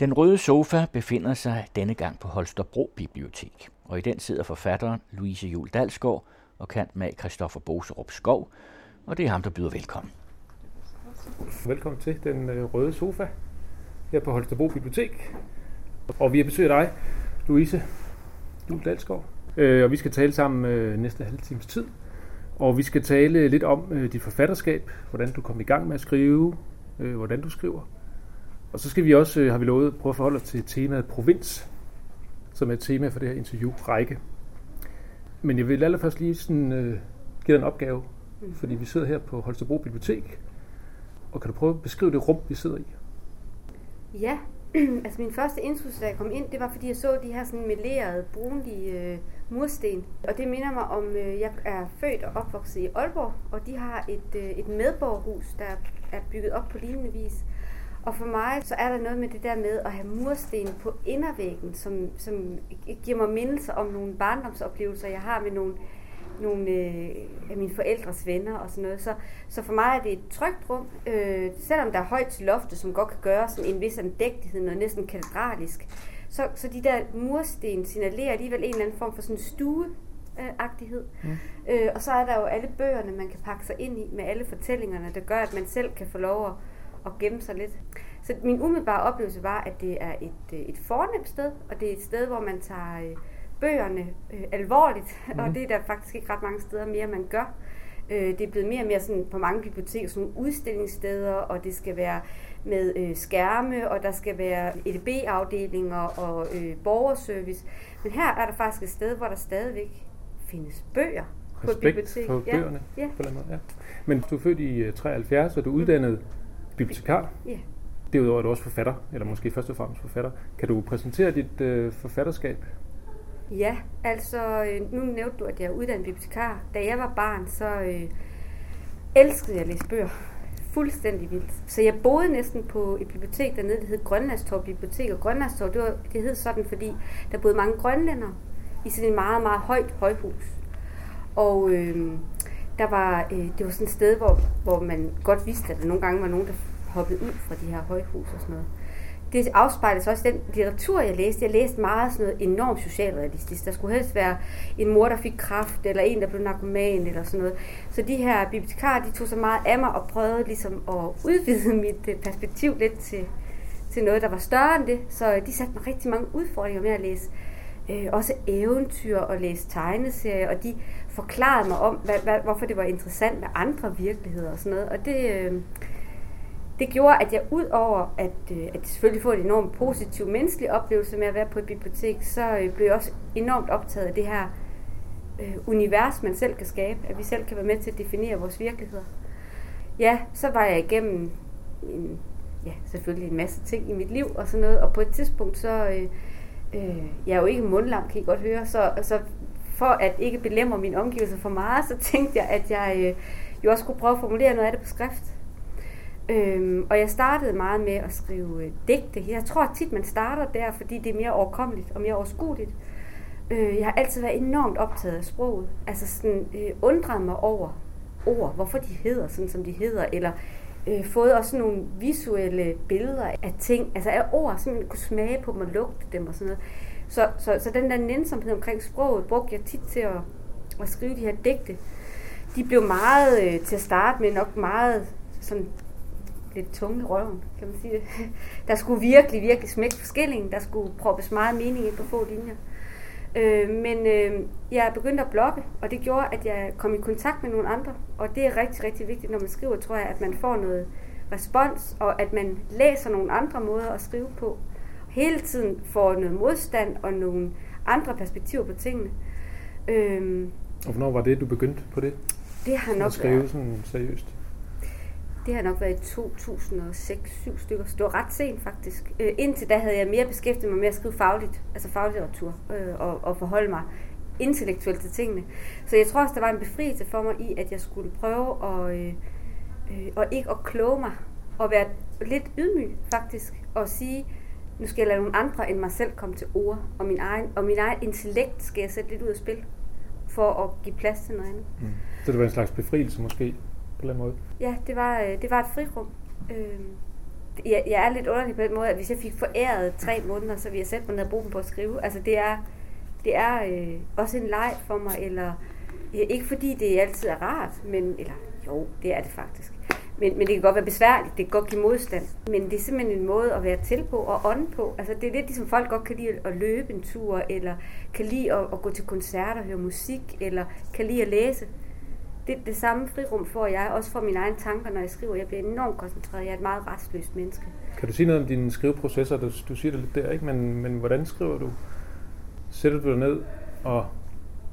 Den røde sofa befinder sig denne gang på Holstebro Bibliotek, og i den sidder forfatteren Louise Jul Dalsgaard og med Christoffer Boserup Skov, og det er ham, der byder velkommen. Velkommen til den øh, røde sofa her på Holstebro Bibliotek. Og vi har besøgt dig, Louise Jul Dalsgaard. Øh, og vi skal tale sammen øh, næste halve times tid. Og vi skal tale lidt om dit forfatterskab, hvordan du kom i gang med at skrive, hvordan du skriver, og så skal vi også, øh, har vi lovet, prøve at forholde os til temaet provins, som er et tema for det her interview-række. Men jeg vil allerførst lige sådan, uh, give dig en opgave, mm. fordi vi sidder her på Holstebro Bibliotek. Og kan du prøve at beskrive det rum, vi sidder i? Ja, altså min første indtryk, da jeg kom ind, det var fordi jeg så de her sådan melerede, brunlige øh, mursten. Og det minder mig om, øh, jeg er født og opvokset i Aalborg, og de har et, øh, et medborgerhus, der er bygget op på lignende vis. Og for mig, så er der noget med det der med at have mursten på indervæggen, som, som giver mig mindelser om nogle barndomsoplevelser, jeg har med nogle, nogle øh, af mine forældres venner og sådan noget. Så, så for mig er det et trygt rum, øh, selvom der er højt til loftet, som godt kan gøre sådan en vis andægtighed og næsten katedralisk. Så, så de der mursten signalerer alligevel en eller anden form for sådan stue agtighed. Mm. Øh, og så er der jo alle bøgerne, man kan pakke sig ind i med alle fortællingerne, der gør, at man selv kan få lov at at gemme sig lidt. Så min umiddelbare oplevelse var, at det er et, øh, et fornemt sted, og det er et sted, hvor man tager øh, bøgerne øh, alvorligt, mm. og det er der faktisk ikke ret mange steder mere, man gør. Øh, det er blevet mere og mere sådan på mange biblioteker sådan nogle udstillingssteder, og det skal være med øh, skærme, og der skal være EDB-afdelinger og øh, borgerservice. Men her er der faktisk et sted, hvor der stadigvæk findes bøger på et bibliotek. for bøgerne ja. Ja. på den måde, ja. Men du er født i 73, og du er uddannet mm bibliotekar. Ja. Derudover er du også forfatter, eller måske først og fremmest forfatter. Kan du præsentere dit øh, forfatterskab? Ja, altså øh, nu nævnte du, at jeg er uddannet bibliotekar. Da jeg var barn, så øh, elskede jeg at læse bøger. Fuldstændig vildt. Så jeg boede næsten på et bibliotek dernede, det hed Grønlandstorv Bibliotek. Og Grønlandstorv, det, var, det hed sådan, fordi der boede mange grønlænder i sådan et meget, meget højt højhus. Og øh, der var, øh, det var sådan et sted, hvor, hvor man godt vidste, at der nogle gange var nogen, der hoppede ud fra de her højhus og sådan noget. Det afspejles også i den litteratur, jeg læste. Jeg læste meget sådan noget enormt socialrealistisk. Der skulle helst være en mor, der fik kraft, eller en, der blev narkoman, eller sådan noget. Så de her bibliotekarer, de tog så meget af mig og prøvede ligesom at udvide mit øh, perspektiv lidt til, til noget, der var større end det. Så øh, de satte mig rigtig mange udfordringer med at læse øh, også eventyr og læse tegneserier, og de forklarede mig om, hvad, hvad, hvorfor det var interessant med andre virkeligheder og sådan noget. Og det, øh, det gjorde, at jeg ud over at, øh, at selvfølgelig få en enormt positiv menneskelig oplevelse med at være på et bibliotek, så øh, blev jeg også enormt optaget af det her øh, univers, man selv kan skabe, at vi selv kan være med til at definere vores virkeligheder. Ja, så var jeg igennem en, ja, selvfølgelig en masse ting i mit liv og sådan noget, og på et tidspunkt så... Øh, øh, jeg er jo ikke mundlam, kan I godt høre, så, så for at ikke belemre min omgivelser for meget, så tænkte jeg, at jeg øh, jo også kunne prøve at formulere noget af det på skrift. Øhm, og jeg startede meget med at skrive øh, digte. Jeg tror tit, man starter der, fordi det er mere overkommeligt og mere overskueligt. Øh, jeg har altid været enormt optaget af sproget. Altså sådan øh, undret mig over ord, hvorfor de hedder sådan, som de hedder, eller øh, fået også nogle visuelle billeder af ting, altså af ord, som man kunne smage på dem og lugte dem og sådan noget. Så, så, så den der nænsomhed omkring sproget brugte jeg tit til at, at skrive de her digte. De blev meget, øh, til at starte med, nok meget sådan lidt tunge i røven, kan man sige det. Der skulle virkelig, virkelig smække forskelling. Der skulle proppes meget mening ind på få linjer. Øh, men øh, jeg begyndte at blogge, og det gjorde, at jeg kom i kontakt med nogle andre. Og det er rigtig, rigtig vigtigt, når man skriver, tror jeg, at man får noget respons, og at man læser nogle andre måder at skrive på. Hele tiden får noget modstand og nogle andre perspektiver på tingene. Øh, og hvornår var det, du begyndte på det? Det har nok at skrive været, sådan seriøst. Det har nok været i 2006-7 stykker, så det var ret sent faktisk. Øh, indtil da havde jeg mere beskæftiget mig med at skrive fagligt, altså faglitteratur, øh, og, og forholde mig intellektuelt til tingene. Så jeg tror også, der var en befrielse for mig i, at jeg skulle prøve at, øh, øh, og ikke at kloge mig, og være lidt ydmyg faktisk, og sige, nu skal jeg lade nogle andre end mig selv komme til ord, og min egen, og min egen intellekt skal jeg sætte lidt ud af spil, for at give plads til noget andet. Mm. Så det var en slags befrielse måske? på den måde? Ja, det var, øh, det var et frirum. Øh, jeg, jeg er lidt underlig på den måde, at hvis jeg fik foræret tre måneder, så ville jeg sætte mig ned og bruge dem på at skrive. Altså det er, det er øh, også en leg for mig, eller ikke fordi det altid er rart, men, eller jo, det er det faktisk. Men, men det kan godt være besværligt, det kan godt give modstand. Men det er simpelthen en måde at være til på og ånde på. Altså det er lidt ligesom folk godt kan lide at løbe en tur, eller kan lide at, at gå til koncerter, høre musik, eller kan lide at læse. Det, det samme frirum får jeg også for mine egne tanker, når jeg skriver. Jeg bliver enormt koncentreret. Jeg er et meget restløst menneske. Kan du sige noget om dine skriveprocesser? Du, du siger det lidt der, ikke? Men, men hvordan skriver du? Sætter du dig ned og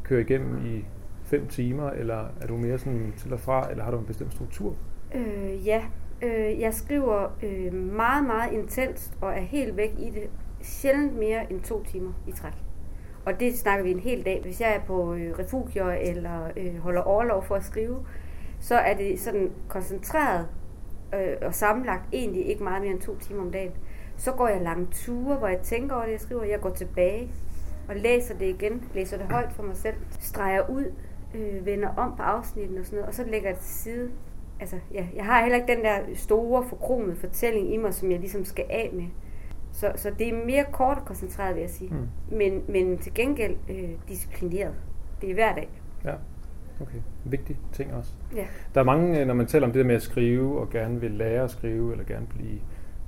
kører igennem i fem timer, eller er du mere sådan til og fra, eller har du en bestemt struktur? Øh, ja, øh, jeg skriver øh, meget, meget intenst og er helt væk i det. Sjældent mere end to timer i træk. Og det snakker vi en hel dag. Hvis jeg er på øh, refugier eller øh, holder overlov for at skrive, så er det sådan koncentreret øh, og sammenlagt egentlig ikke meget mere end to timer om dagen. Så går jeg lange ture, hvor jeg tænker over det, jeg skriver. Jeg går tilbage og læser det igen, læser det højt for mig selv, streger ud, øh, vender om på afsnitten og sådan noget, og så lægger jeg det til side. Altså, ja, jeg har heller ikke den der store, forkromede fortælling i mig, som jeg ligesom skal af med. Så, så det er mere kort og koncentreret, vil jeg sige. Mm. Men, men til gengæld øh, disciplineret. Det er hver dag. Ja, okay. Vigtig ting også. Ja. Der er mange, øh, når man taler om det der med at skrive, og gerne vil lære at skrive, eller gerne blive,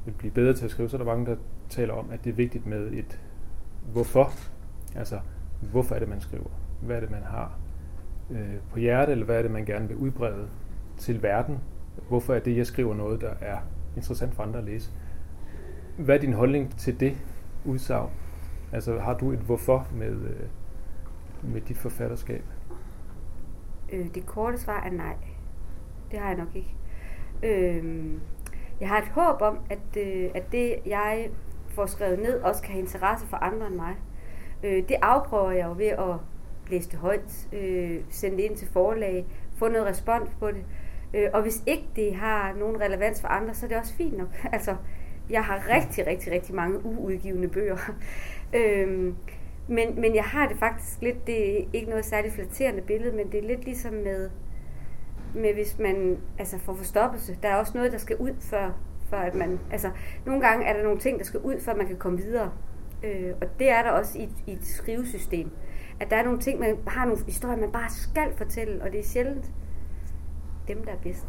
vil blive bedre til at skrive, så er der mange, der taler om, at det er vigtigt med et hvorfor. Altså, hvorfor er det, man skriver? Hvad er det, man har øh, på hjertet, eller hvad er det, man gerne vil udbrede til verden? Hvorfor er det, jeg skriver noget, der er interessant for andre at læse? Hvad er din holdning til det udsagn? Altså, har du et hvorfor med, øh, med dit forfatterskab? Øh, det korte svar er nej. Det har jeg nok ikke. Øh, jeg har et håb om, at, øh, at det, jeg får skrevet ned, også kan have interesse for andre end mig. Øh, det afprøver jeg jo ved at læse det højt, øh, sende det ind til forlag, få noget respons på det. Øh, og hvis ikke det har nogen relevans for andre, så er det også fint nok. Altså, jeg har rigtig, rigtig, rigtig mange uudgivende bøger. øhm, men, men jeg har det faktisk lidt, det er ikke noget særligt flatterende billede, men det er lidt ligesom med, med hvis man altså får forstoppelse. Der er også noget, der skal ud, før, før at man... Altså, nogle gange er der nogle ting, der skal ud, før man kan komme videre. Øh, og det er der også i, i et skrivesystem. At der er nogle ting, man har nogle historier, man bare skal fortælle, og det er sjældent dem, der er bedst.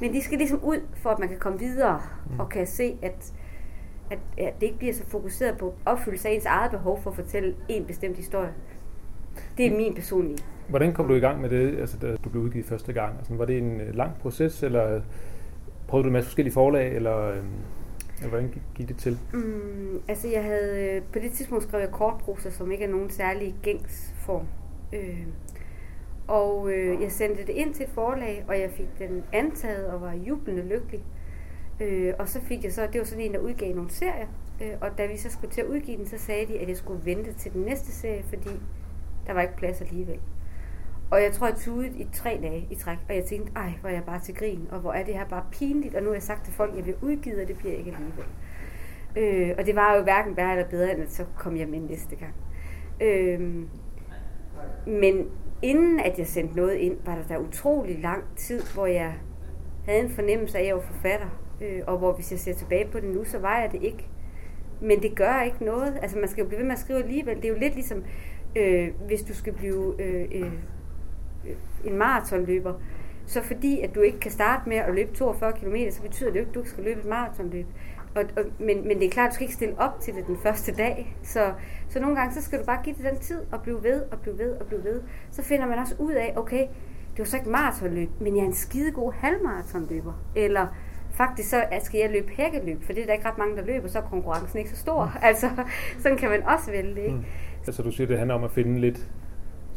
Men de skal ligesom ud, for at man kan komme videre mm. og kan se, at, at, at det ikke bliver så fokuseret på opfyldelse af ens eget behov for at fortælle en bestemt historie. Det er min personlige. Hvordan kom du i gang med det, altså, da du blev udgivet første gang? Altså, var det en øh, lang proces, eller prøvede du med forskellige forlag, eller, øh, eller hvordan gik det til? Mm, altså jeg havde, øh, på det tidspunkt skrev jeg kortprosa, som ikke er nogen særlig gængs form. Øh, og øh, jeg sendte det ind til et forlag, og jeg fik den antaget og var jublende lykkelig. Øh, og så fik jeg så, det var sådan en, der udgav nogle serier. Øh, og da vi så skulle til at udgive den, så sagde de, at jeg skulle vente til den næste serie, fordi der var ikke plads alligevel. Og jeg tror, jeg tudede i tre dage i træk, og jeg tænkte, ej, hvor er jeg bare til grin, og hvor er det her bare pinligt, og nu har jeg sagt til folk, at jeg vil udgive, og det bliver ikke alligevel. Øh, og det var jo hverken værre eller bedre, end at så kom jeg med næste gang. Øh, men inden at jeg sendte noget ind, var der da utrolig lang tid, hvor jeg havde en fornemmelse af, at jeg var forfatter. Øh, og hvor hvis jeg ser tilbage på det nu, så var jeg det ikke. Men det gør ikke noget. Altså man skal jo blive ved med at skrive alligevel. Det er jo lidt ligesom, øh, hvis du skal blive øh, øh, øh en maratonløber. Så fordi at du ikke kan starte med at løbe 42 km, så betyder det jo ikke, at du ikke skal løbe et maratonløb. Og, og, men, men det er klart, at du skal ikke stille op til det den første dag. Så, så nogle gange, så skal du bare give det den tid, og blive ved, og blive ved, og blive ved. Så finder man også ud af, okay, det var så ikke maratonløb, men jeg er en skidegod halvmaratonløber. Eller faktisk så skal jeg løbe hækkeløb, for det er der ikke ret mange, der løber, så er konkurrencen ikke så stor. Mm. Altså, sådan kan man også vælge, ikke? Mm. Altså du siger, det handler om at finde lidt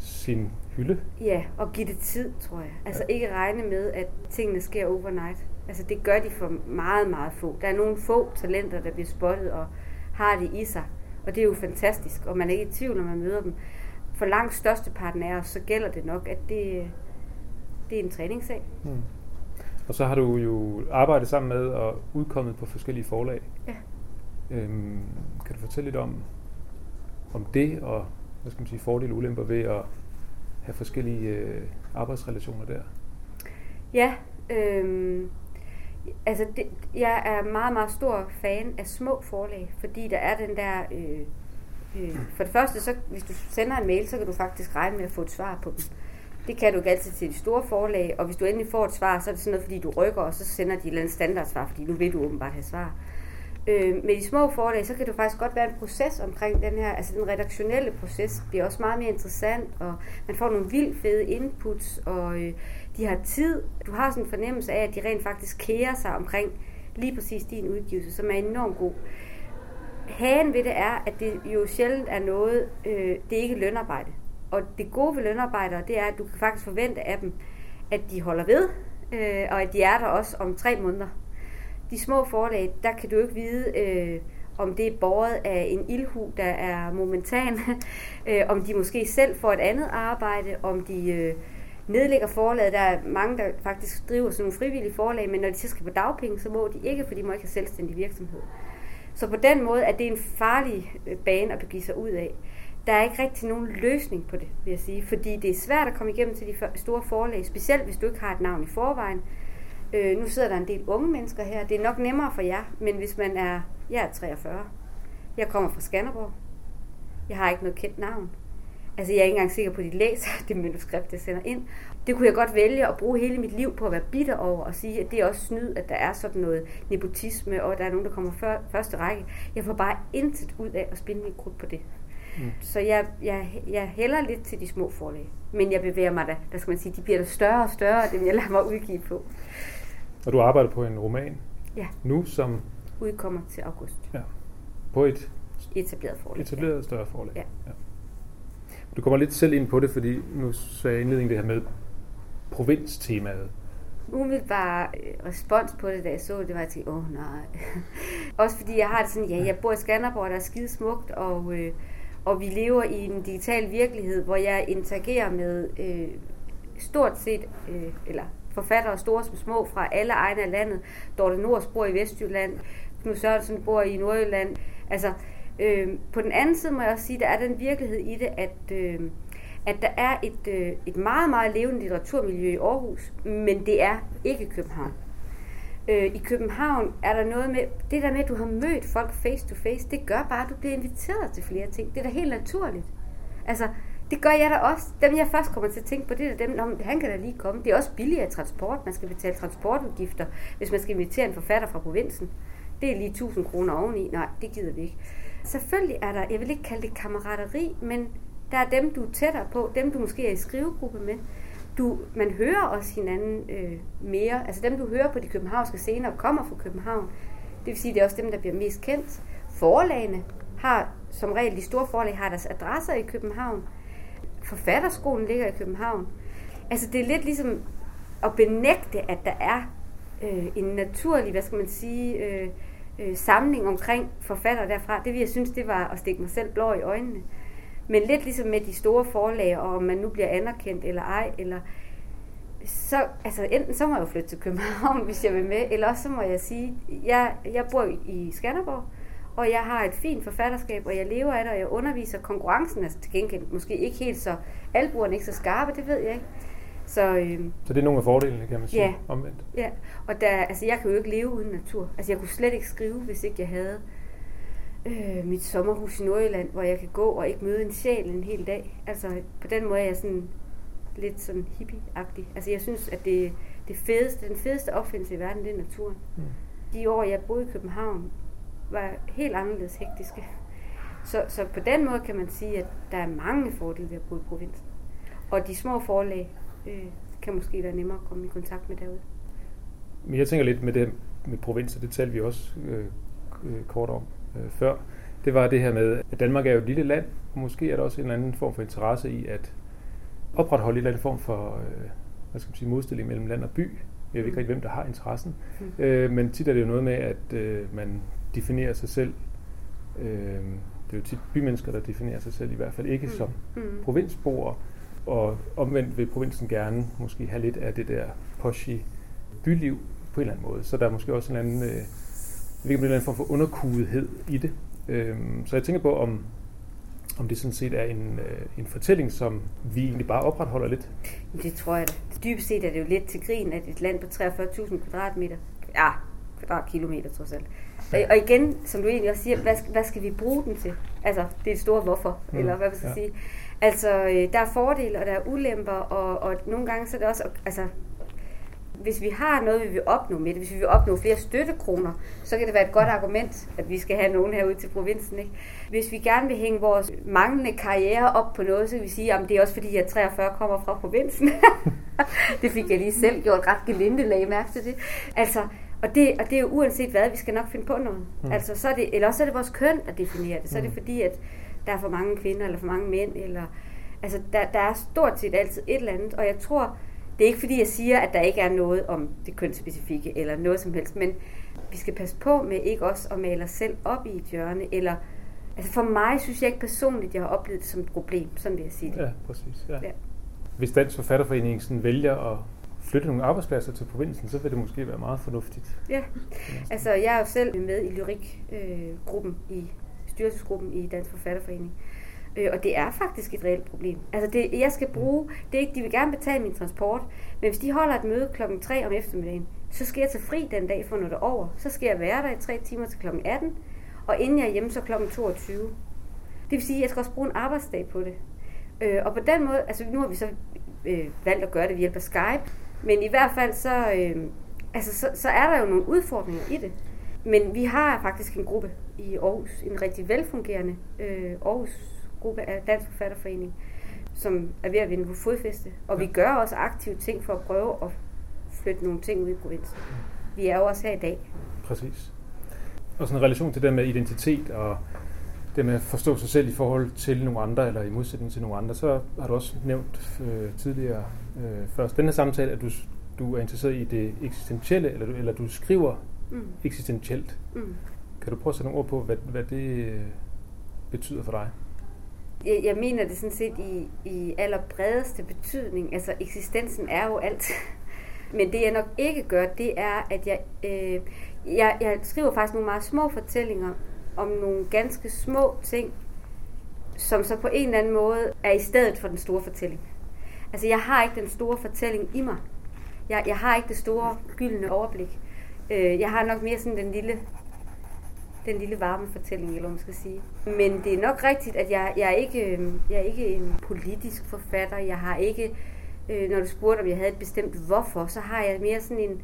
sin hylde? Ja, og give det tid, tror jeg. Altså ja. ikke regne med, at tingene sker overnight. Altså det gør de for meget, meget få. Der er nogle få talenter, der bliver spottet og har det i sig. Og det er jo fantastisk, og man er ikke i tvivl, når man møder dem. For langt størsteparten af os, så gælder det nok, at det, det er en træningssag. Hmm. Og så har du jo arbejdet sammen med og udkommet på forskellige forlag. Ja. Øhm, kan du fortælle lidt om, om det, og hvad skal man sige, fordele og ulemper ved at have forskellige øh, arbejdsrelationer der? Ja, øh, altså det, jeg er meget, meget stor fan af små forlag, fordi der er den der... Øh, øh, for det første, så, hvis du sender en mail, så kan du faktisk regne med at få et svar på dem. Det kan du ikke altid til de store forlag, og hvis du endelig får et svar, så er det sådan noget, fordi du rykker, og så sender de et eller andet standardsvar, fordi nu vil du åbenbart have svar. Øh, med de små forlag, så kan det faktisk godt være en proces omkring den her, altså den redaktionelle proces bliver også meget mere interessant, og man får nogle vildt fede inputs, og øh, de har tid. Du har sådan en fornemmelse af, at de rent faktisk kærer sig omkring lige præcis din udgivelse, som er enormt god. Hagen ved det er, at det jo sjældent er noget, øh, det er ikke lønarbejde. Og det gode ved lønarbejdere, det er, at du kan faktisk forvente af dem, at de holder ved, øh, og at de er der også om tre måneder. De små forlag, der kan du ikke vide, øh, om det er båret af en ildhu, der er momentan, øh, om de måske selv får et andet arbejde, om de øh, nedlægger forlaget. Der er mange, der faktisk driver sådan nogle frivillige forlag, men når de så skal på dagpenge, så må de ikke, for de må ikke have selvstændig virksomhed. Så på den måde er det en farlig øh, bane at begive sig ud af. Der er ikke rigtig nogen løsning på det, vil jeg sige, fordi det er svært at komme igennem til de store forlag, specielt hvis du ikke har et navn i forvejen. Øh, nu sidder der en del unge mennesker her. Det er nok nemmere for jer, men hvis man er... Jeg er 43. Jeg kommer fra Skanderborg. Jeg har ikke noget kendt navn. Altså, jeg er ikke engang sikker på, at de læser det manuskript, jeg sender ind. Det kunne jeg godt vælge at bruge hele mit liv på at være bitter over og sige, at det er også snyd, at der er sådan noget nepotisme, og der er nogen, der kommer før, første række. Jeg får bare intet ud af at spinde min krudt på det. Mm. Så jeg, jeg, jeg hælder lidt til de små forlag. Men jeg bevæger mig da, der skal man sige, de bliver da større og større, dem jeg lader mig udgive på. Og du arbejder på en roman ja. nu, som... Udkommer til august. Ja. På et... Etableret forlag. Etableret ja. større forlag. Ja. ja. Du kommer lidt selv ind på det, fordi nu sagde jeg indledningen det her med provinstemaet. Umiddelbar øh, respons på det, da jeg så det, var sige, åh oh, nej. Også fordi jeg har det sådan, ja, jeg bor i Skanderborg, der er skide smukt, og, øh, og vi lever i en digital virkelighed, hvor jeg interagerer med øh, stort set, øh, eller forfattere, store som små, fra alle egne af landet. Dorte Nords bor i Vestjylland, Knud Sørensen bor i Nordjylland. Altså, øh, på den anden side må jeg også sige, at der er den virkelighed i det, at, øh, at der er et, øh, et meget, meget levende litteraturmiljø i Aarhus, men det er ikke København. Øh, I København er der noget med, det der med, at du har mødt folk face to face, det gør bare, at du bliver inviteret til flere ting. Det er da helt naturligt. Altså, det gør jeg da også. Dem, jeg først kommer til at tænke på, det er dem, Nå, han kan da lige komme. Det er også billigere transport. Man skal betale transportudgifter, hvis man skal invitere en forfatter fra provinsen. Det er lige 1000 kroner oveni. Nej, det gider vi ikke. Selvfølgelig er der, jeg vil ikke kalde det kammerateri, men der er dem, du er tættere på, dem du måske er i skrivegruppe med. Du, man hører også hinanden øh, mere. Altså dem, du hører på de københavnske scener, kommer fra København. Det vil sige, det er også dem, der bliver mest kendt. Forlagene har, som regel de store forlag, har deres adresser i København. Forfatterskolen ligger i København. Altså det er lidt ligesom at benægte, at der er øh, en naturlig, hvad skal man sige, øh, øh, samling omkring forfatter derfra. Det vil jeg synes, det var at stikke mig selv blå i øjnene. Men lidt ligesom med de store forlag, og om man nu bliver anerkendt eller ej, eller så, altså enten så må jeg jo flytte til København, hvis jeg vil med, eller også så må jeg sige, jeg, jeg bor i Skanderborg, og jeg har et fint forfatterskab, og jeg lever af det, og jeg underviser konkurrencen, altså til gengæld måske ikke helt så, albuerne ikke så skarpe, det ved jeg ikke. Så, øh, så det er nogle af fordelene, kan man sige, ja, omvendt. Ja, og der, altså jeg kan jo ikke leve uden natur. Altså jeg kunne slet ikke skrive, hvis ikke jeg havde øh, mit sommerhus i Nordjylland, hvor jeg kan gå og ikke møde en sjæl en hel dag. Altså på den måde er jeg sådan lidt sådan hippie-agtig. Altså jeg synes, at det, det fedeste, den fedeste opfindelse i verden, det er naturen. Mm. De år, jeg boede i København, var helt anderledes hektiske. Så, så på den måde kan man sige, at der er mange fordele ved at bo i provinsen. Og de små forlag øh, kan måske være nemmere at komme i kontakt med derude. Men jeg tænker lidt med det med provinser, det talte vi også øh, øh, kort om øh, før. Det var det her med, at Danmark er jo et lille land, og måske er der også en eller anden form for interesse i at opretholde en eller anden form for øh, hvad skal man sige, modstilling mellem land og by. Jeg ved ikke rigtig, hvem der har interessen. Mm. Øh, men tit er det jo noget med, at øh, man definerer sig selv. Øh, det er jo tit bymennesker, der definerer sig selv, i hvert fald ikke mm. som mm. provinsboere. Og omvendt vil provinsen gerne måske have lidt af det der poshy byliv på en eller anden måde. Så der er måske også en anden, øh, en eller anden form for underkugethed i det. Øhm, så jeg tænker på, om, om det sådan set er en, øh, en fortælling, som vi egentlig bare opretholder lidt. Det tror jeg da. Dybest set er det jo lidt til grin, at et land på 43.000 kvadratmeter ja, kvadratkilometer trods alt. Og, og igen, som du egentlig også siger, hvad, hvad skal vi bruge den til? Altså, det er et stort hvorfor, mm. eller hvad vi skal ja. sige. Altså, øh, der er fordele, og der er ulemper, og, og nogle gange så er det også, altså, hvis vi har noget, vi vil opnå med det, hvis vi vil opnå flere støttekroner, så kan det være et godt argument, at vi skal have nogen herude til provinsen. Ikke? Hvis vi gerne vil hænge vores manglende karriere op på noget, så kan vi sige, at det er også fordi, at 43 kommer fra provinsen. det fik jeg lige selv gjort ret gelinde lag mærke til det. Altså, og det, og det er jo uanset hvad, vi skal nok finde på noget. Mm. Altså, så er det, eller også er det vores køn, der definerer det. Så er det mm. fordi, at der er for mange kvinder, eller for mange mænd, eller... Altså, der, der er stort set altid et eller andet, og jeg tror, det er ikke fordi, jeg siger, at der ikke er noget om det kønsspecifikke, eller noget som helst, men vi skal passe på med ikke også at male os selv op i et hjørne, eller Altså for mig synes jeg ikke personligt, jeg har oplevet det som et problem, sådan vil jeg sige det. Ja, præcis. Ja. Ja. Hvis Dansk Forfatterforening sådan vælger at flytte nogle arbejdspladser til provinsen, så vil det måske være meget fornuftigt. Ja, altså jeg er jo selv med i lyrikgruppen, øh, i styrelsesgruppen i Dansk Forfatterforening. Øh, og det er faktisk et reelt problem. Altså det, jeg skal bruge, det er ikke, de vil gerne betale min transport, men hvis de holder et møde klokken 3 om eftermiddagen, så skal jeg tage fri den dag for noget over. Så skal jeg være der i 3 timer til klokken 18, og inden jeg er hjemme, så klokken 22. Det vil sige, at jeg skal også bruge en arbejdsdag på det. Øh, og på den måde, altså nu har vi så øh, valgt at gøre det ved hjælp af Skype, men i hvert fald så, øh, altså, så, så er der jo nogle udfordringer i det. Men vi har faktisk en gruppe i Aarhus, en rigtig velfungerende øh, Aarhus-gruppe af Dansk Forfatterforening, som er ved at vinde på fodfæste. Og ja. vi gør også aktive ting for at prøve at flytte nogle ting ud i provinsen. Vi er jo også her i dag. Præcis. Og sådan en relation til det med identitet og det med at forstå sig selv i forhold til nogle andre, eller i modsætning til nogle andre, så har du også nævnt øh, tidligere øh, først denne samtale, at du, du er interesseret i det eksistentielle, eller du, eller du skriver mm. eksistentielt. Mm. Kan du prøve at sætte nogle ord på, hvad, hvad det øh, betyder for dig? Jeg, jeg mener det sådan set i, i allerbredeste betydning. Altså eksistensen er jo alt. Men det jeg nok ikke gør, det er, at jeg, øh, jeg, jeg skriver faktisk nogle meget små fortællinger om nogle ganske små ting, som så på en eller anden måde er i stedet for den store fortælling. Altså jeg har ikke den store fortælling i mig. Jeg, jeg har ikke det store gyldne overblik. Øh, jeg har nok mere sådan den lille, den lille varme fortælling, eller man skal sige. Men det er nok rigtigt, at jeg, jeg, er ikke, øhm, jeg er ikke en politisk forfatter. Jeg har ikke, øh, når du spurgte, om jeg havde et bestemt hvorfor, så har jeg mere sådan en,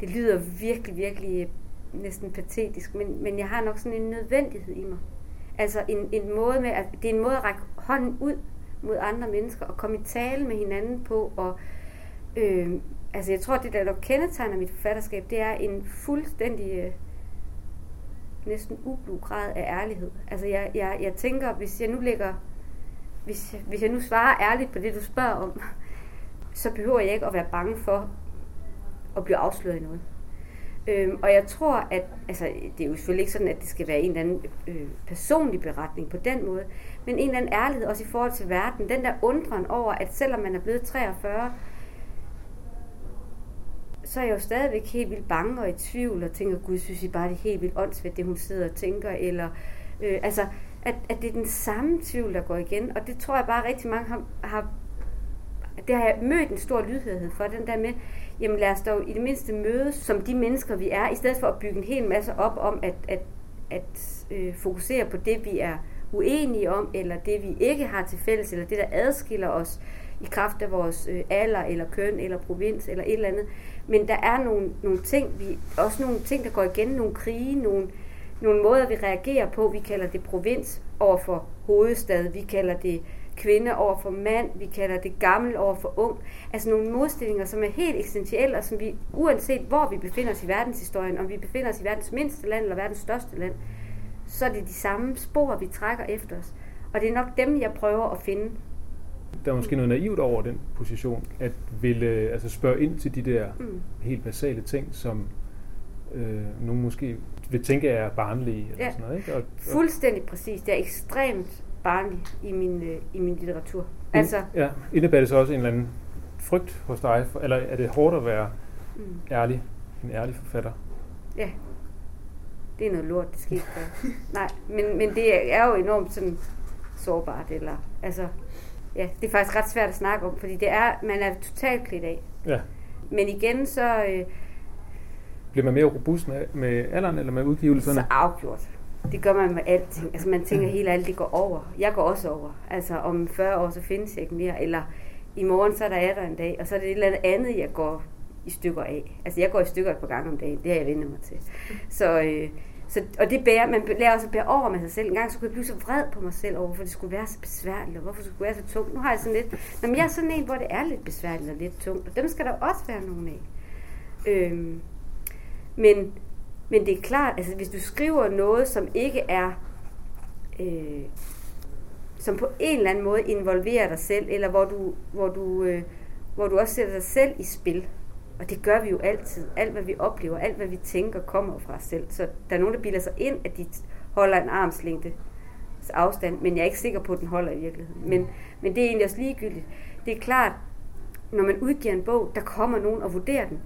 det lyder virkelig, virkelig øh, næsten patetisk, men, men jeg har nok sådan en nødvendighed i mig. Altså en, en måde med, at det er en måde at række hånden ud mod andre mennesker og komme i tale med hinanden på. Og, øh, altså jeg tror, det der nok kendetegner mit forfatterskab, det er en fuldstændig øh, næsten ublu grad af ærlighed. Altså jeg, jeg, jeg tænker, hvis jeg nu lægger, hvis, hvis jeg nu svarer ærligt på det, du spørger om, så behøver jeg ikke at være bange for at blive afsløret i noget. Øhm, og jeg tror, at altså, det er jo selvfølgelig ikke sådan, at det skal være en eller anden øh, personlig beretning på den måde, men en eller anden ærlighed også i forhold til verden. Den der undren over, at selvom man er blevet 43, så er jeg jo stadigvæk helt vildt bange og i tvivl og tænker, gud, synes I bare, det er helt vildt åndssvagt, det hun sidder og tænker, eller øh, altså, at, at det er den samme tvivl, der går igen, og det tror jeg bare rigtig mange har, har det har jeg mødt en stor lydhørighed for, den der med, jamen lad os dog i det mindste mødes som de mennesker, vi er, i stedet for at bygge en hel masse op om at, at, at øh, fokusere på det, vi er uenige om, eller det, vi ikke har til fælles, eller det, der adskiller os i kraft af vores øh, alder, eller køn, eller provins, eller et eller andet. Men der er nogle, nogle ting, vi, også nogle ting, der går igen, nogle krige, nogle, nogle måder, vi reagerer på. Vi kalder det provins over for hovedstad, vi kalder det kvinde over for mand, vi kalder det gammel over for ung. Altså nogle modstillinger, som er helt essentielle, og som vi, uanset hvor vi befinder os i verdenshistorien, om vi befinder os i verdens mindste land eller verdens største land, så er det de samme spor, vi trækker efter os. Og det er nok dem, jeg prøver at finde. Der er måske noget naivt over den position, at ville altså spørge ind til de der mm. helt basale ting, som øh, nogen måske vil tænke er barnlige. Eller ja. sådan noget, ikke? Og, og Fuldstændig præcis. Det er ekstremt barnlig i min, øh, i min litteratur. Altså, ja, indebærer det så også en eller anden frygt hos dig, for, eller er det hårdt at være mm. ærlig, en ærlig forfatter? Ja, det er noget lort, det skete der. Nej, men, men det er jo enormt sådan sårbart, eller, altså, ja, det er faktisk ret svært at snakke om, fordi det er, man er totalt klædt af. Ja. Men igen, så, øh, bliver man mere robust med, med alderen eller med udgivelserne? Så afgjort. Det gør man med alting. Altså man tænker helt alt, det går over. Jeg går også over. Altså om 40 år, så findes jeg ikke mere. Eller i morgen, så er der er der en dag, og så er det et eller andet andet, jeg går i stykker af. Altså jeg går i stykker et par gange om dagen. Det har jeg vendt mig til. Så, øh, så, og det bærer, man lærer også at bære over med sig selv. En gang så kunne jeg blive så vred på mig selv over, hvorfor det skulle være så besværligt, og hvorfor det skulle være så tungt. Nu har jeg sådan lidt, når jeg er sådan en, hvor det er lidt besværligt og lidt tungt, og dem skal der også være nogen af. Øhm, men, men det er klart, altså hvis du skriver noget, som ikke er, øh, som på en eller anden måde involverer dig selv, eller hvor du, hvor du, øh, hvor du også sætter dig selv i spil, og det gør vi jo altid. Alt, hvad vi oplever, alt, hvad vi tænker, kommer fra os selv. Så der er nogen, der bilder sig ind, at de holder en armslængde afstand, men jeg er ikke sikker på, at den holder i virkeligheden. Men, men det er egentlig også ligegyldigt. Det er klart, når man udgiver en bog, der kommer nogen og vurderer den.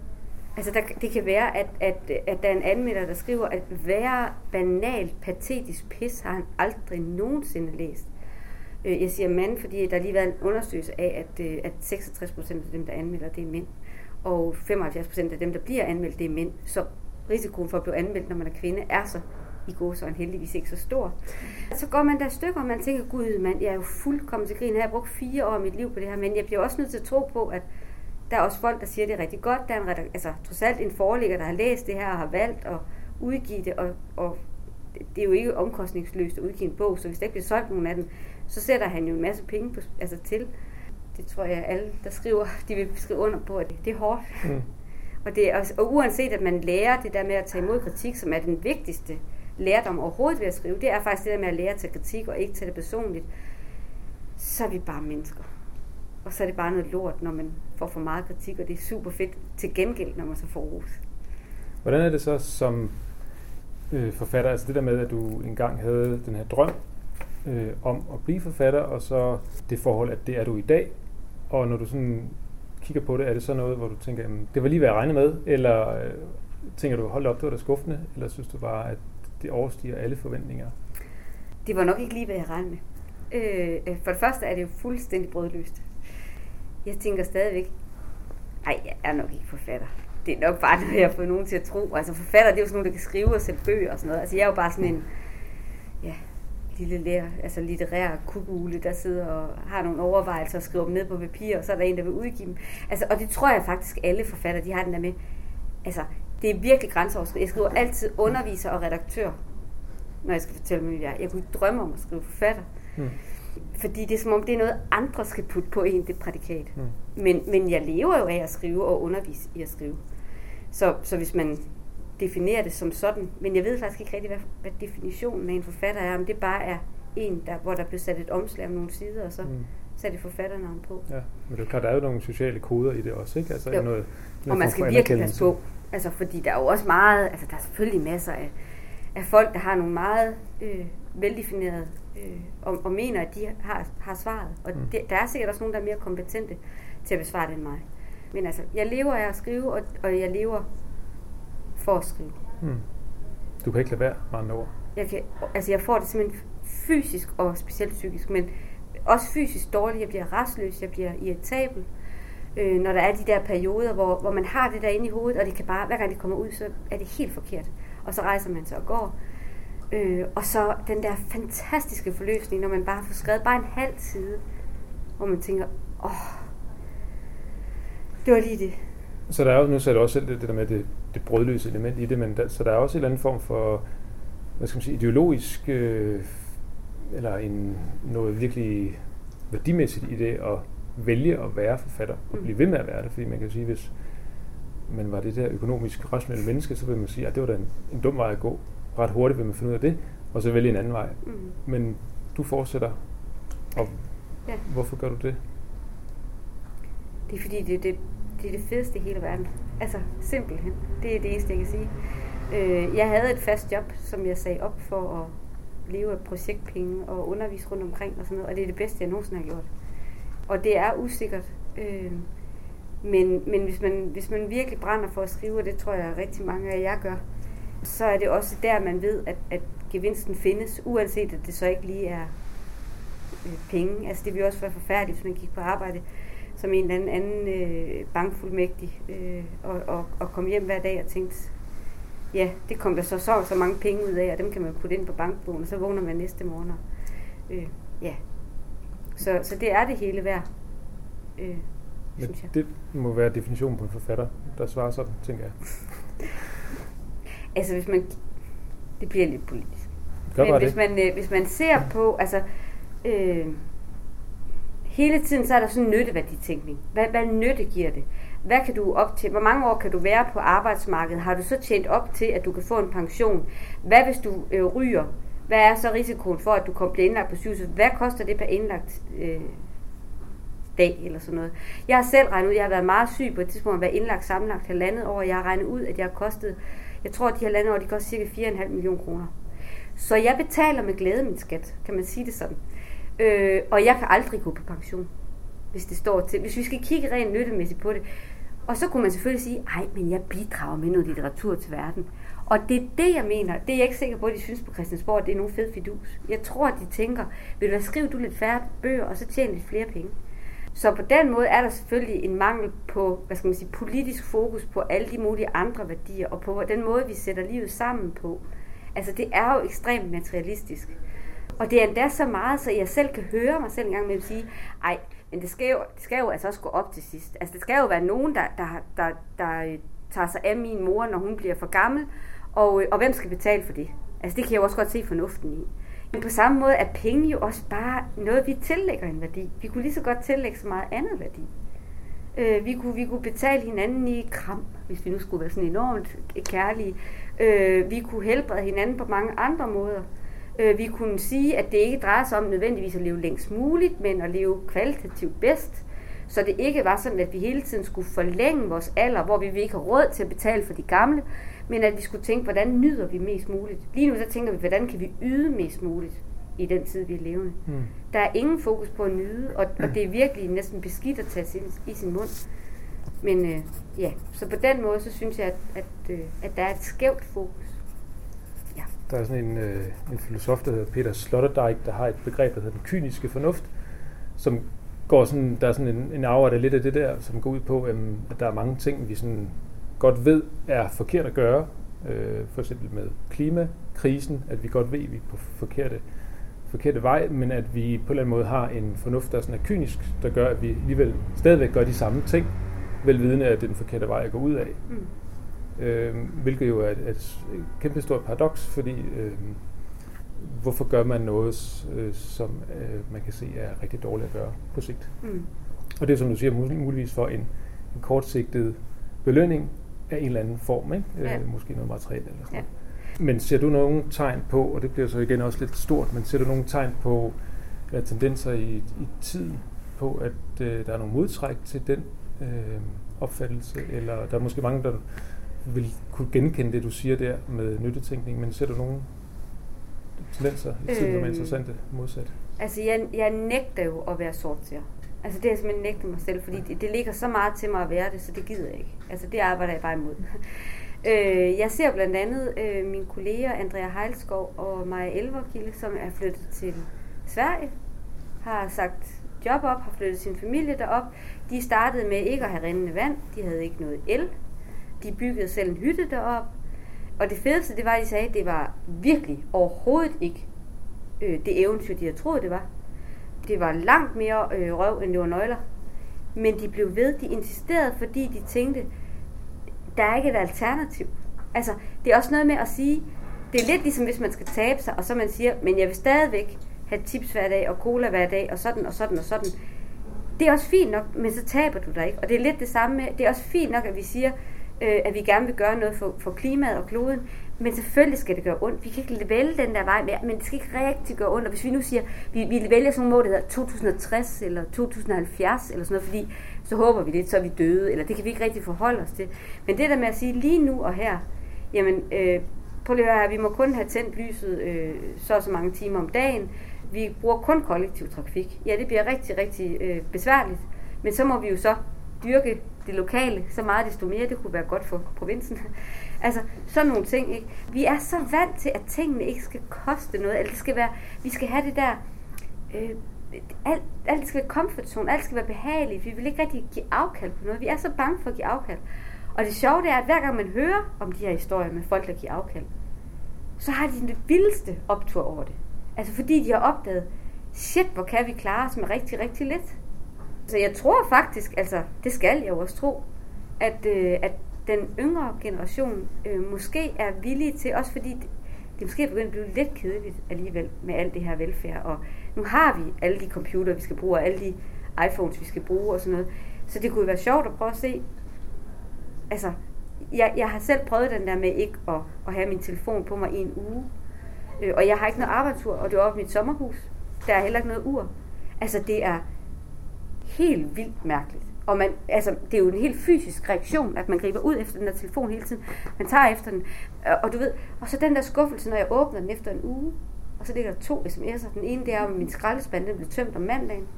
Altså der, det kan være, at, at, at der er en anmelder, der skriver, at hver banalt, patetisk pis har han aldrig nogensinde læst. Øh, jeg siger mand, fordi der har lige været en undersøgelse af, at, øh, at 66 procent af dem, der anmelder, det er mænd og 75 procent af dem, der bliver anmeldt, det er mænd. Så risikoen for at blive anmeldt, når man er kvinde, er så i går så en heldigvis ikke så stor. Så går man der stykker, og man tænker, gud mand, jeg er jo fuldkommen til grin. Jeg har brugt fire år af mit liv på det her, men jeg bliver også nødt til at tro på, at der er også folk, der siger, at det er rigtig godt. Der er en, altså, trods alt en forelægger, der har læst det her og har valgt at udgive det, og, og det er jo ikke omkostningsløst at udgive en bog, så hvis der ikke bliver solgt nogen af dem, så sætter han jo en masse penge på, altså til det tror jeg alle, der skriver, de vil skrive under på, at det er hårdt. Mm. Og, det er, og uanset at man lærer det der med at tage imod kritik, som er den vigtigste lærdom overhovedet ved at skrive, det er faktisk det der med at lære at tage kritik og ikke tage det personligt, så er vi bare mennesker. Og så er det bare noget lort, når man får for meget kritik, og det er super fedt til gengæld, når man så får ros. Hvordan er det så som øh, forfatter, altså det der med, at du engang havde den her drøm øh, om at blive forfatter, og så det forhold, at det er du i dag, og når du sådan kigger på det, er det så noget, hvor du tænker, jamen, det var lige hvad jeg regnede med, eller øh, tænker du, hold op, det var da skuffende, eller synes du bare, at det overstiger alle forventninger? Det var nok ikke lige, hvad jeg regnede med. Øh, for det første er det jo fuldstændig brødløst. Jeg tænker stadigvæk, nej, jeg er nok ikke forfatter. Det er nok bare noget, jeg har fået nogen til at tro. Altså forfatter, det er jo sådan nogen, der kan skrive og sætte bøger og sådan noget. Altså jeg er jo bare sådan en, ja, lille lær, altså litterær kugule, der sidder og har nogle overvejelser og skriver dem ned på papir, og så er der en, der vil udgive dem. Altså, og det tror jeg faktisk, alle forfattere, de har den der med. Altså, det er virkelig grænseoverskridende. Jeg skriver altid underviser og redaktør, når jeg skal fortælle mig, jeg, jeg kunne ikke drømme om at skrive forfatter. Mm. Fordi det er som om, det er noget, andre skal putte på en, det prædikat. Mm. Men, men jeg lever jo af at skrive og undervise i at skrive. Så, så hvis man definere det som sådan, men jeg ved faktisk ikke rigtig, hvad, hvad definitionen af en forfatter er, om det bare er en, der, hvor der blev sat et omslag om nogle sider, og så mm. satte forfatternavn på. Ja, men det er klart, der er jo nogle sociale koder i det også, ikke? Altså jo. noget, noget og man skal virkelig passe på, altså fordi der er jo også meget, altså der er selvfølgelig masser af, af folk, der har nogle meget øh, veldefinerede, øh, og, og mener, at de har, har svaret. Og mm. det, der er sikkert også nogen, der er mere kompetente til at besvare det end mig. Men altså, jeg lever af at skrive, og, og jeg lever for at skrive. Hmm. Du kan ikke lade være, med andre ord. Jeg, kan, altså jeg får det simpelthen fysisk og specielt psykisk, men også fysisk dårligt. Jeg bliver restløs, jeg bliver irritabel. Øh, når der er de der perioder, hvor, hvor man har det der inde i hovedet, og det kan bare, hver gang det kommer ud, så er det helt forkert. Og så rejser man sig og går. Øh, og så den der fantastiske forløsning, når man bare får skrevet bare en halv side, hvor man tænker, åh, det var lige det. Så der er jo, nu sagde du også selv det, det der med det, det brødløse element i det, men der, så der er også en eller anden form for, hvad skal man sige, ideologisk, øh, eller en, noget virkelig værdimæssigt i det at vælge at være forfatter, og blive ved med at være det, fordi man kan sige, hvis man var det der økonomisk rationelle menneske, så vil man sige, at det var da en, en dum vej at gå. Ret hurtigt vil man finde ud af det, og så vælge en anden vej. Mm. Men du fortsætter, og ja. hvorfor gør du det? Det er fordi, det, det, det er det fedeste i hele verden. Altså, simpelthen. Det er det eneste, jeg kan sige. Øh, jeg havde et fast job, som jeg sagde op for at leve af projektpenge og undervise rundt omkring og sådan noget, og det er det bedste, jeg nogensinde har gjort. Og det er usikkert. Øh, men men hvis, man, hvis man virkelig brænder for at skrive, og det tror jeg rigtig mange af jer gør, så er det også der, man ved, at, at gevinsten findes, uanset at det så ikke lige er øh, penge. Altså det ville også være forfærdeligt, hvis man gik på arbejde som en eller anden, øh, bankfuldmægtig, øh, og, og, og kom hjem hver dag og tænkte, ja, det kom der så så, så mange penge ud af, og dem kan man putte ind på bankbogen, og så vågner man næste morgen. Øh, ja. Så, så det er det hele værd. Øh, Men det må være definitionen på en forfatter, der svarer sådan, tænker jeg. altså hvis man... Det bliver lidt politisk. Men hvis det. man, øh, hvis man ser på, altså... Øh, hele tiden så er der sådan en nytteværditænkning. Hvad, hvad nytte giver det? Hvad kan du op til? Hvor mange år kan du være på arbejdsmarkedet? Har du så tjent op til, at du kan få en pension? Hvad hvis du øh, ryger? Hvad er så risikoen for, at du kommer bliver indlagt på sygehuset? Hvad koster det per indlagt øh, dag eller sådan noget? Jeg har selv regnet ud, jeg har været meget syg på et tidspunkt, været være indlagt sammenlagt halvandet år. Jeg har regnet ud, at jeg har kostet, jeg tror, at de halvandet år, de koster cirka 4,5 millioner kroner. Så jeg betaler med glæde min skat, kan man sige det sådan. Øh, og jeg kan aldrig gå på pension, hvis det står til. Hvis vi skal kigge rent nyttemæssigt på det. Og så kunne man selvfølgelig sige, ej, men jeg bidrager med noget litteratur til verden. Og det er det, jeg mener. Det er jeg ikke sikker på, at de synes på Christiansborg, at det er nogen fed fidus. Jeg tror, at de tænker, vil du være, du lidt færre bøger, og så tjene lidt flere penge. Så på den måde er der selvfølgelig en mangel på, hvad skal man sige, politisk fokus på alle de mulige andre værdier, og på den måde, vi sætter livet sammen på. Altså, det er jo ekstremt materialistisk. Og det er endda så meget, så jeg selv kan høre mig selv en gang med at sige, ej, men det skal, jo, det skal jo altså også gå op til sidst. Altså, det skal jo være nogen, der, der, der, der øh, tager sig af min mor, når hun bliver for gammel, og, øh, og hvem skal betale for det? Altså, det kan jeg jo også godt se fornuften i. Men på samme måde er penge jo også bare noget, vi tillægger en værdi. Vi kunne lige så godt tillægge så meget andet værdi. Øh, vi, kunne, vi kunne betale hinanden i kram, hvis vi nu skulle være sådan enormt kærlige. Øh, vi kunne helbrede hinanden på mange andre måder. Øh, vi kunne sige, at det ikke drejer sig om nødvendigvis at leve længst muligt, men at leve kvalitativt bedst. Så det ikke var sådan, at vi hele tiden skulle forlænge vores alder, hvor vi ikke har råd til at betale for de gamle, men at vi skulle tænke, hvordan nyder vi mest muligt. Lige nu så tænker vi, hvordan kan vi yde mest muligt i den tid, vi er levende. Mm. Der er ingen fokus på at nyde, og, og det er virkelig næsten beskidt at tage sin, i sin mund. Men øh, ja, så på den måde, så synes jeg, at, at, øh, at der er et skævt fokus. Der er sådan en, øh, en filosof, der hedder Peter Sloterdijk, der har et begreb, der hedder den kyniske fornuft, som går sådan, der er sådan en, en afret lidt af det der, som går ud på, øhm, at der er mange ting, vi sådan godt ved er forkert at gøre. Øh, for eksempel med klimakrisen, at vi godt ved, at vi er på forkerte, forkerte vej, men at vi på en eller anden måde har en fornuft, der sådan er kynisk, der gør, at vi alligevel stadigvæk gør de samme ting, velvidende at det er den forkerte vej at gå ud af. Mm. Øh, hvilket jo er et, et kæmpe stort paradoks, fordi øh, hvorfor gør man noget, øh, som øh, man kan se er rigtig dårligt at gøre på sigt. Mm. Og det er, som du siger, muligvis for en, en kortsigtet belønning af en eller anden form, ikke? Ja. Øh, måske noget materielt eller sådan ja. Men ser du nogle tegn på, og det bliver så igen også lidt stort, men ser du nogle tegn på eller tendenser i, i tiden på, at øh, der er nogle modtræk til den øh, opfattelse, eller der er måske mange, der vil kunne genkende det, du siger der med nyttetænkning, men ser du nogle tendenser i tiden, øh, som er interessante modsat? Altså, jeg, jeg nægter jo at være sortser. Altså, det er jeg simpelthen nægtet mig selv, fordi det, det ligger så meget til mig at være det, så det gider jeg ikke. Altså, det arbejder jeg bare imod. øh, jeg ser blandt andet øh, mine kolleger, Andrea Heilskov og Maja Elverkilde, som er flyttet til Sverige, har sagt job op, har flyttet sin familie derop. De startede med ikke at have rindende vand, de havde ikke noget el, de byggede selv en hytte derop, og det fedeste, det var, at de sagde, at det var virkelig overhovedet ikke øh, det eventyr, de havde troet, det var. Det var langt mere øh, røv, end det var nøgler. Men de blev ved, de insisterede, fordi de tænkte, der er ikke et alternativ. Altså, det er også noget med at sige, det er lidt ligesom hvis man skal tabe sig, og så man siger, men jeg vil stadigvæk have tips hver dag, og cola hver dag, og sådan og sådan og sådan. Det er også fint nok, men så taber du dig ikke. Og det er lidt det samme med, det er også fint nok, at vi siger, øh, at vi gerne vil gøre noget for, for klimaet og kloden, men selvfølgelig skal det gøre ondt. Vi kan ikke vælge den der vej mere, men det skal ikke rigtig gøre ondt. Og hvis vi nu siger, vi, vi vælger sådan nogle mål, der hedder 2060 eller 2070 eller sådan noget, fordi så håber vi det, så er vi døde, eller det kan vi ikke rigtig forholde os til. Men det der med at sige lige nu og her, jamen øh, prøv lige at høre her, vi må kun have tændt lyset øh, så og så mange timer om dagen. Vi bruger kun kollektiv trafik. Ja, det bliver rigtig, rigtig øh, besværligt. Men så må vi jo så dyrke det lokale så meget desto mere. Det kunne være godt for provinsen. altså, sådan nogle ting, ikke? Vi er så vant til, at tingene ikke skal koste noget. Eller det skal være, vi skal have det der... Øh, alt, alt skal være comfort zone, alt skal være behageligt. Vi vil ikke rigtig give afkald på noget. Vi er så bange for at give afkald. Og det sjove det er, at hver gang man hører om de her historier med folk, der giver afkald, så har de den vildeste optur over det. Altså fordi de har opdaget, shit, hvor kan vi klare os med rigtig, rigtig lidt. Så jeg tror faktisk, altså det skal jeg jo også tro, at, øh, at den yngre generation øh, måske er villig til, også fordi det, det måske er begyndt at blive lidt kedeligt alligevel med alt det her velfærd. Og nu har vi alle de computer, vi skal bruge, og alle de iPhones, vi skal bruge og sådan noget. Så det kunne være sjovt at prøve at se, altså, jeg, jeg har selv prøvet den der med ikke at, at have min telefon på mig i en uge. Øh, og jeg har ikke noget arbejdsur, og det er oppe i mit sommerhus. Der er heller ikke noget ur. Altså, det er helt vildt mærkeligt. Og man, altså, det er jo en helt fysisk reaktion, at man griber ud efter den der telefon hele tiden. Man tager efter den, og du ved, og så den der skuffelse, når jeg åbner den efter en uge, og så ligger der to sms'er. Den ene, det er, at min skraldespand den blev tømt om mandagen.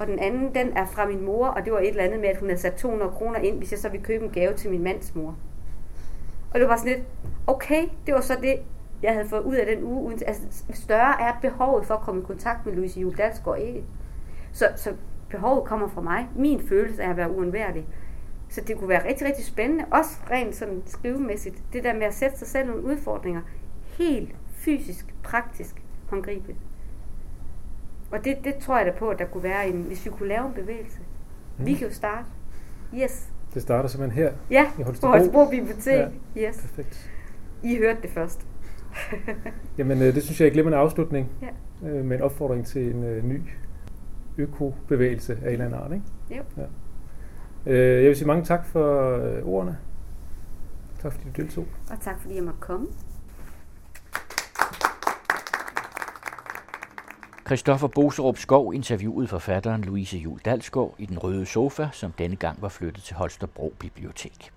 Og den anden, den er fra min mor, og det var et eller andet med, at hun havde sat 200 kroner ind, hvis jeg så ville købe en gave til min mands mor. Og det var sådan lidt, okay, det var så det, jeg havde fået ud af den uge. Altså, større er behovet for at komme i kontakt med Louise Juhl Dalsgaard ikke. Så, så behovet kommer fra mig. Min følelse er at være uundværlig. Så det kunne være rigtig, rigtig spændende, også rent sådan skrivemæssigt, det der med at sætte sig selv nogle udfordringer, helt fysisk, praktisk, håndgribeligt. Og det, det tror jeg da på, at der kunne være en, hvis vi kunne lave en bevægelse. Mm. Vi kan jo starte. Yes. Det starter simpelthen her ja, i Holstebro. på Holstebro Bibliotek. Ja, yes. Perfekt. I hørte det først. Jamen, øh, det synes jeg er en glimrende afslutning ja. Øh, med en opfordring til en øh, ny økobevægelse af en eller anden art. Ikke? Jo. Ja. Jeg vil sige mange tak for ordene. Tak fordi du deltog. Og tak fordi jeg måtte komme. Christoffer Boserup Skov interviewede forfatteren Louise Jul Dalsgaard i Den Røde Sofa, som denne gang var flyttet til Holstebro Bibliotek.